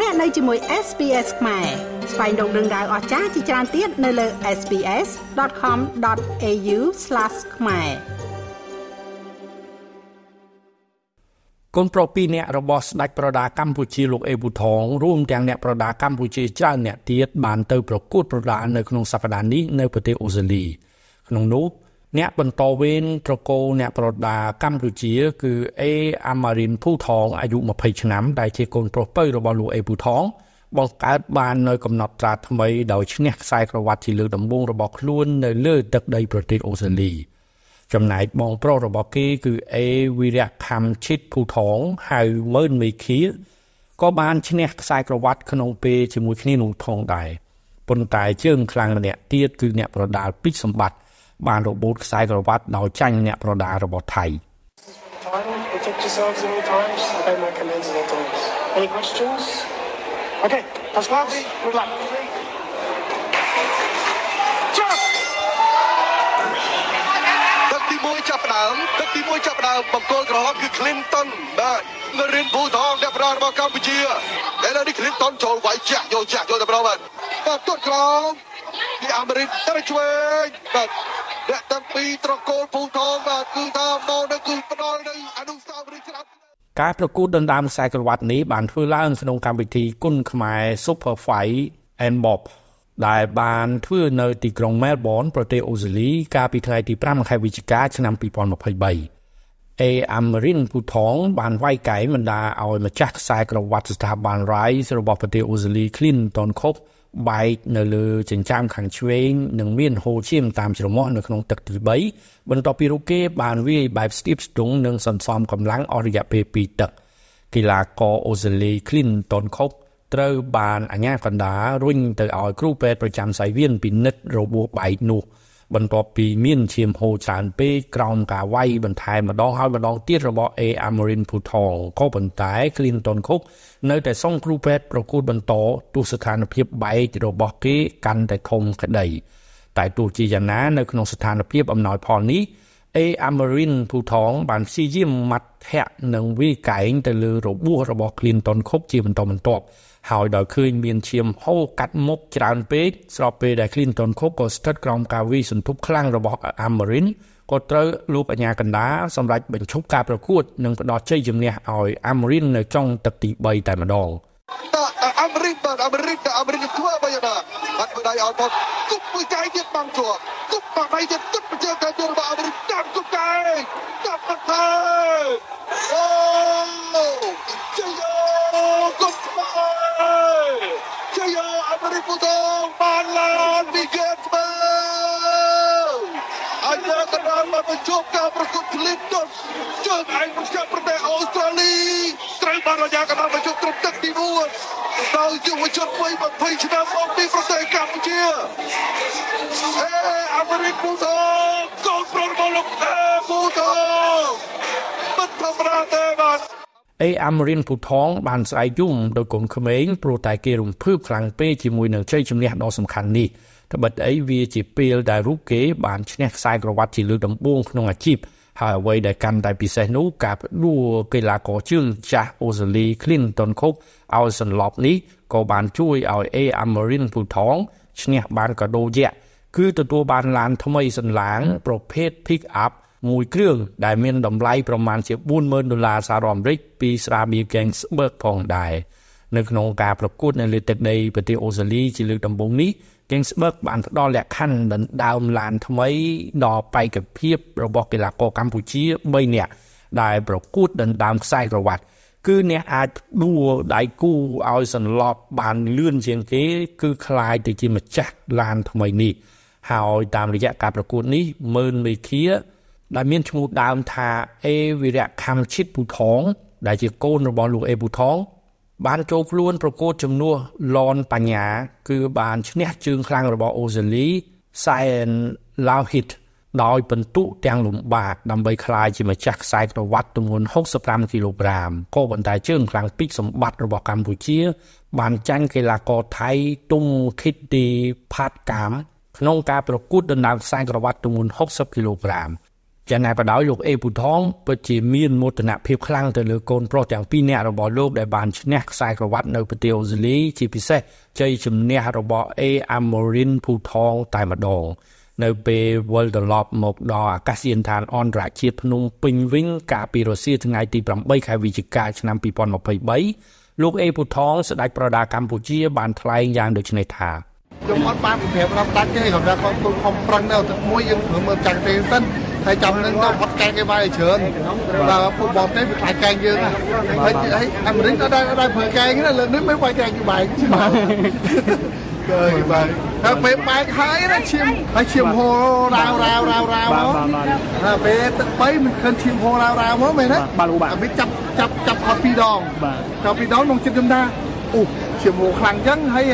លោកអ្នកនៅជាមួយ SPS ខ្មែរស្វែងរកដឹងដៅអស្ចារ្យជាច្រើនទៀតនៅលើ SPS.com.au/ ខ្មែរកូនប្រុសពីរនាក់របស់ស្ដេចប្រដាកម្ពុជាលោកអេប៊ូថងរួមទាំងអ្នកប្រដាកម្ពុជាច្រើនអ្នកទៀតបានទៅប្រកួតប្រដានៅក្នុងសប្តាហ៍នេះនៅប្រទេសអូស្ត្រាលីក្នុងនោះ អ្នកបន្តវេនត្រកូលអ្នកប្រដាកម្ពុជា គឺអេអាម៉ារីនភូថងអាយុ20ឆ្នាំដែលជាកូនប្រុសពៅរបស់លោកអេភូថងបង្កើតបាននៅកំណត់ត្រាថ្មីដោយឈ្នះខ្សែក្រវ៉ាត់ជាលើកដំបូងរបស់ខ្លួននៅលើទឹកដីប្រទេសអូស្ត្រាលីចំណែកបងប្រុសរបស់គេគឺអេវីរៈខំឈិតភូថងហៅមើនមេឃាក៏បានឈ្នះខ្សែក្រវ៉ាត់ក្នុងពេលជាមួយគ្នានោះផងដែរប៉ុន្តែជើងខ្លាំងម្នាក់ទៀតគឺអ្នកប្រដាល់ពីចសម្បត្តិ បានរបូតខ្សែក្រវ៉ាត់ដោយចាញ់អ្នកប្រដាល់របស់ថៃ Any questions? Okay, first class, good luck. ទឹកទី1ចាប់ផ្ដើមទឹកទី1ចាប់ផ្ដើមបង្គោលក្រហមគឺ Clinton បាទនរិនភូថងអ្នកប្រាណរបស់កម្ពុជាឥឡូវនេះ Clinton ចូលវាយចាក់យកចាក់យកតែប្របាទបាទទាត់ក្រោមពីអាមេរិកទៅឆ្វេងបាទ អ្នកទាំងពីរត្រកូលភូថងបាទគឺថាមកនៅគឺផ្ដល់នៅអនុស្សាវរីយ៍ច្រើនការប្រកួតដណ្ដើមខ្សែក្រវ៉ាត់នេះបានធ្វើឡើងក្នុងកម្មវិធីគុនខ្មែរ Super Fight and Bob ដែលបានធ្វើនៅទីក្រុង Melbourne ប្រទេសអូស្ត្រាលីកាលពីថ្ងៃទី5ខែវិច្ឆិកាឆ្នាំ2023អេអាមរិនពូថងបានវាយកែបណ្ដាឲ្យម្ចាស់ខ្សែក្រវ៉ាត់ស្ថាប័ន Rise របស់ប្រទេសអូស្ត្រាលី Clinton Cook បែកនៅលើចិញ្ចើមខាងឆ្វេងនិងមានហូរឈាមតាមច្រមុះនៅក្នុងទឹកទី3បន្ទាប់ពីរូបគេបានវាយបែបស្ទាបស្ទង់និងសន្សំកម្លាំងអស់រយៈពេល2ទឹកកីឡាករអូស្ត្រាលី Clinton Cook ត្រូវបានអាជ្ញាកណ្ដាលរុញទៅឲ្យគ្រូពេទ្យប្រចាំសាយវៀនពិនិត្យរបួសបែកនោះ បន្ទាប់ពីមានឈាមហូរច្រើនពេកក្រោមការវាយបន្ថែមម្ដងហើយម្ដងទៀតរបស់ A Amarin Putong ក៏ប៉ុន្តែ Clinton Cook នៅតែសងគ្រូពេទ្យប្រកួតបន្តទោះស្ថានភាពបែករបស់គេកាន់តែធំក្តីតែទោះជាយ៉ាងណានៅក្នុងស្ថានភាពអំណោយផលនេះ A Amarin Putong បានព្យាយាមម៉ាត់ធាក់និងវាយកែងទៅលើរបួសរបស់ Clinton Cook ជាបន្តបន្ទាប់ ហើយដោយឃើញមានឈាមហូរកាត់មុខច្រើនពេកស្របពេលដែល Clinton Cook ក៏ស្ថិតក្រោមការវាយសន្ទប់ខ្លាំងរបស់ Amarin ក៏ត្រូវលោកអាញាកណ្ដាលសម្រាប់បញ្ឈប់ការប្រកួត និងផ្ដល់ជ័យជំនះឲ្យ Amarin នៅចុងទឹកទី3តែម្ដងអាមេរិកបាទអាមេរិកអាមេរិកធ្វើអ្វីណាបាត់មួយដៃឲ្យមកគប់មួយដៃទៀតបាំងជាប់គប់បាក់ដៃទៀតគប់ជើងកាយរបស់អាមេរិកតាមគប់ដៃតាមបាត់ទៅអូ ក៏ដល់មកបញ្ចប់ការប្រកួតឃ្លីបទជើងឯងមកចាប់ប្រទេសអូស្ត្រាលីត្រូវបានរយ៉ាកណ្ដាលបញ្ចប់ត្រឹមទឹកទី4ដោយយុវជនវ័យ20ឆ្នាំមកពីប្រទេសកម្ពុជាអេអាមេរិកពុទ្ធកូនប្រុសរបស់លោកអេពុទ្ធមិនធម្មតាទេបាទ អេអាមរិនពូថងបានស្អែកយំដោយកូនក្មេងព្រោះតែគេរំភើបខ្លាំងពេកជាមួយនឹងជ័យជំនះដ៏សំខាន់នេះត្បិតអីវាជាពេលដែលរូបគេបានឈ្នះខ្សែក្រវ៉ាត់ជាលើកដំបូងក្នុងអាជីពហើយអ្វីដែលកាន់តែពិសេសនោះការផ្ដួលកីឡាករជើងចាស់អូស្ត្រាលី Clinton Cook ឲ្យសន្លប់នេះក៏បានជួយឲ្យ A Amarin ពូថងឈ្នះបានកាដូយៈគឺទទួលបានឡានថ្មីសន្លាងប្រភេទ pick up មួយគ្រឿងដែលមានតម្លៃប្រមាណជា40000ដុល្លារសហរដ្ឋអាមេរិកពីស្រាបៀរ Kingsburg ផងដែរនៅក្នុងការប្រកួតនៅលើទឹកដីប្រទេសអូស្ត្រាលីជាលើកដំបូងនេះ Kingsburg បានផ្ដល់លក្ខខណ្ឌដណ្ដើមឡានថ្មីដល់បេក្ខភាពរបស់កីឡាករកម្ពុជា3នាក់ដែលប្រកួតដណ្ដើមខ្សែក្រវ៉ាត់គឺអ្នកអាចដួលដៃគូឲ្យសន្លប់បានលឿនជាងគេ គឺคล้ายទៅជាម្ចាស់ឡានថ្មីនេះហើយតាមរយៈការប្រកួតនេះមើនមេឃា ដែលមានឈ្មោះដើមថាអេវិរៈខំឈិតពូថង ដែលជាកូនរបស់លោកអេពូថង បានចូលខ្លួនប្រកួតជំនួសឡនបញ្ញា គឺបានឈ្នះជើងខ្លាំងរបស់អូស្ត្រាលី Sain Lauhit ដោយពិន្ទុទាំងលំបាកដើម្បីក្លាយជាម្ចាស់ខ្សែក្រវ៉ាត់ទម្ងន់65គីឡូក្រាមក៏ប៉ុន្តែជើងខ្លាំងពីកសម្បត្តិរបស់កម្ពុជា បានចាញ់កីឡាករថៃទុំខិតទីផាតកាមក្នុងការប្រកួតដណ្ដើមខ្សែក្រវ៉ាត់ទម្ងន់60គីឡូក្រាម យ៉ាងណាក៏ដោយលោកអេពូថងពិតជាមានមោទនភាពខ្លាំងទៅលើកូនប្រុសទាំងពីរនាក់របស់លោកដែលបានឈ្នះខ្សែក្រវ៉ាត់នៅប្រទេសអូស្ត្រាលីជាពិសេសជ័យជំនះរបស់អេអាម៉ូរីនភូថងតែម្ដងនៅពេលវិលត្រឡប់មកដល់អាកាសយានដ្ឋានអន្តរជាតិភ្នំពេញវិញកាលពីរសៀលថ្ងៃទី8ខែវិច្ឆិកាឆ្នាំ2023លោកអេពូថងស្ដេចប្រដាកម្ពុជា បានថ្លែងយ៉ាងដូចនេះថាខ្ញុំអត់បានប្រាប់រាប់ដាច់ទេគាត់ថាគាត់ខំប្រឹងនៅទឹកមួយយើងមើលចាក់ទេសិន ហើយចាំនឹងទៅអត់កែគេបាយច្រើនបើពួកបងទេវាខ្លាចកែងយើងហើយហើយអាមេរិកអត់ដែរអត់ដែរប្រើកែងណាលើនេះមិនបាយកែងគេបាយបាទកើបាទហើយពេលបែកហើយណាឈាមហើយឈាមហូររាវរាវរាវរាវមកហើយពេលទឹកបីមិនឃើញឈាមហូររាវរាវមកមែនទេបាទលោកបាទអាមេចាប់ចាប់ចាប់ខត់ពីរដងបាទចាប់ពីរដងក្នុងចិត្តខ្ញុំថាអូឈាមហូរខ្លាំងចឹងហើយ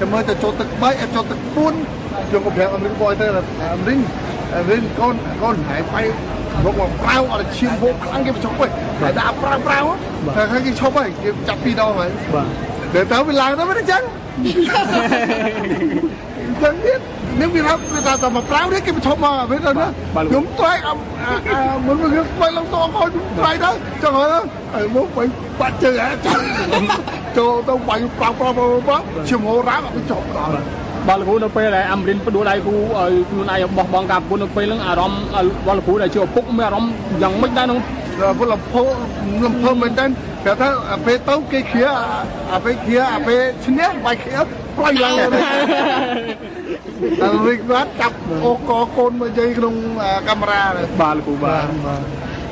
តែមើលទៅចូលទឹក3ចូលទឹក4ខ្ញុំក៏ប្រាប់អាមេរិកបងទៅអាមេរិក រិនកូនកូនហែបៃរកមកប្រៅអត់ឈាមហូបខ្លាំងគេបញ្ចុះវិញតែដាក់ប្រៅប្រៅតែគេឈប់ហើយគេចាប់ពីរដងហើយបាទទៅទៅវាឡើងទៅមិនអញ្ចឹងចឹងទៀតនឹងវាថាថាតែមកប្រៅនេះគេបញ្ឈប់មកវិញទៅណាខ្ញុំត្រែកមុនមកខ្ញុំស្បែកឡើងតអខោត្រែកទៅចឹងហើយមកវិញបាត់ជើងហ่าចូលទៅវាយប្រៅប្រៅប្រៅឈាមហូររ៉ាប់បញ្ចប់ដល់ បលគ្រូនៅពេលដែលអាមរិនផ្ដួលដៃគ្រូឲ្យខ្លួនឯងបោះបង់ការប្រពន្ធនៅពេលហ្នឹងអារម្មណ៍បលគ្រូដែលជាឪពុកមានអារម្មណ៍យ៉ាងម៉េចដែរនឹងពលលំភលំភើមែនតើគេថាពេលទៅគេគ្រាអាពេលគ្រាអាពេលឈ្នះបាយគ្រាផ្លៃឡើងតែរិកបាត់ចាប់អូកកូនមកជ័យក្នុងកាមេរ៉ាបាទលោកគ្រូបាទ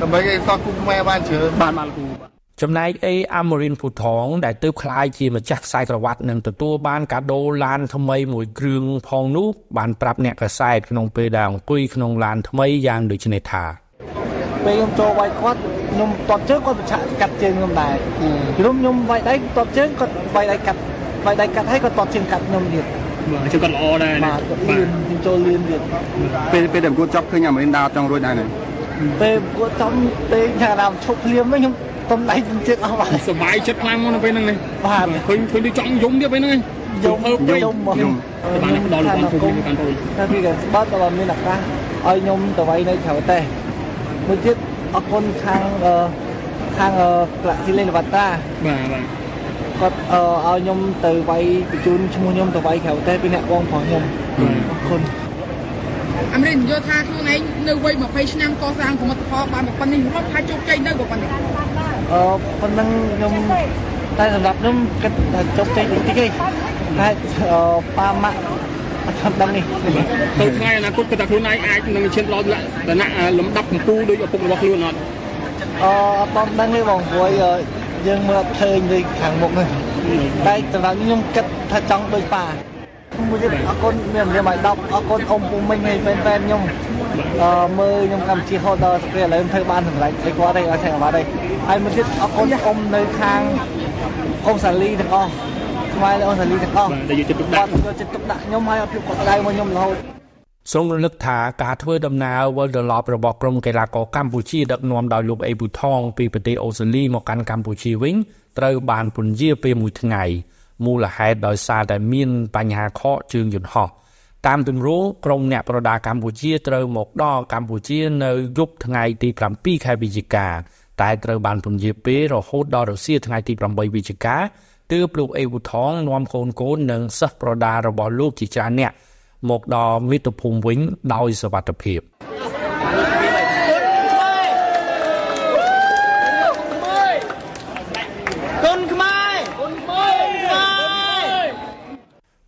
ដើម្បីឲ្យសោះគុំខ្មែរបានច្រើនបាទបាទលោកគ្រូ ចំណែកអេអាម៉ូរីនភូថងដែលទើបคล้ายជាម្ចាស់ខ្សែក្រវ៉ាត់នឹងទទួលបានកាដូឡានថ្មីមួយគ្រឿងផងនោះបានប្រាប់អ្នកកសែតក្នុងពេលដែលអង្គុយក្នុងឡានថ្មីយ៉ាងដូចនេះថាពេលខ្ញុំចូលវាយគាត់ខ្ញុំតបជើងគាត់បញ្ឆាក់កាត់ជើងខ្ញុំដែរខ្ញុំខ្ញុំវាយដៃតបជើងគាត់វាយដៃកាត់វាយដៃកាត់ហើយគាត់តបជើងកាត់ខ្ញុំទៀតបាទជើងគាត់ល្អដែរបាទលឿនខ្ញុំចូលលឿនទៀតពេលពេលដែលគាត់ចាប់ឃើញអាមេរិនដើរចង់រួចដែរពេលគាត់ចំទេថាដើមឈប់ភ្លាមខ្ញុំ ទំដៃជំជើងអស់បាទសុបាយចិត្តខ្លាំងមកនៅពេលហ្នឹងនេះបាទឃើញឃើញដូចចង់យំទៀតពេលហ្នឹងយំយំយំបានដល់លោកបងពុំកាន់ពុយតែពីកស្បាត់ដល់មានឱកាសឲ្យខ្ញុំទៅវាយនៅក្រៅតេះមួយទៀតអរគុណខាងខាងក្លាក់ស៊ីលេលវតាបាទបាទគាត់ឲ្យខ្ញុំទៅវាយបញ្ជូនឈ្មោះខ្ញុំទៅវាយក្រៅតេះពីអ្នកបងប្រុសខ្ញុំអរគុណ អាមេរិកយល់ថាខ្លួនឯងនៅវ័យ20ឆ្នាំកសាងសមិទ្ធផលបានប៉ុណ្ណេះរាប់ថាជោគជ័យនៅប៉ុណ្ណេះអឺប៉ុណ្ណឹងខ្ញុំតែសម្រាប់ខ្ញុំគិតថាជោគជ័យតិចតិចទេតែប៉ាម៉ាក់អត់ដឹងនេះទៅថ្ងៃអនាគតគិតថាខ្លួនឯងអាចនឹងឈានដល់លក្ខណៈលំដាប់កម្ពូលដោយឪពុករបស់ខ្លួនអត់អឺអត់បងដឹងទេបងព្រោះយើងមើលឃើញដូចខាងមុខនេះតែសម្រាប់ខ្ញុំគិតថាចង់ដូចប៉ា មួយទៀតអរគុណមានរៀមឲ្យ10អរគុណអ៊ំពុំមិញហើយហ្វេនហ្វេនខ្ញុំអឺមើលខ្ញុំកម្ពុជាហូតដល់ពេលឥឡូវធ្វើបានសម្រេចឲ្យគាត់ទេឲ្យឆែកអាវ៉ាត់ទេហើយមួយទៀតអរគុណអ៊ំនៅខាងអ៊ំសាលីទាំងអស់ស្មាយអ៊ំសាលីទាំងអស់ដែលយកចិត្តទុកដាក់យកចិត្តទុកដាក់ខ្ញុំឲ្យអត់ភាពគាត់ដៅមកខ្ញុំរហូតសូមរលឹកថាការធ្វើដំណើរវិលត្រឡប់របស់ក្រុមកីឡាករកម្ពុជាដឹកនាំដោយលោកអេប៊ូថងពីប្រទេសអូស្ត្រាលីមកកាន់កម្ពុជាវិញត្រូវបានពន្យាពេលមួយថ្ងៃ មូលហេតុដោយសារតែមានបញ្ហាខកជើងយន្តហោះតាមទម្រង់ក្រុមអ្នកប្រដាល់កម្ពុជាត្រូវមកដល់កម្ពុជានៅយប់ថ្ងៃទី7ខែវិច្ឆិកាតែត្រូវបានពន្យាពេលរហូតដល់រសៀលថ្ងៃទី8វិច្ឆិកាទើបលោកអេវូថងនាំកូនកូននិងសិស្សប្រដាល់របស់លោកជាច្រើនអ្នកមកដល់មាតុភូមិវិញដោយសុវត្ថិភាព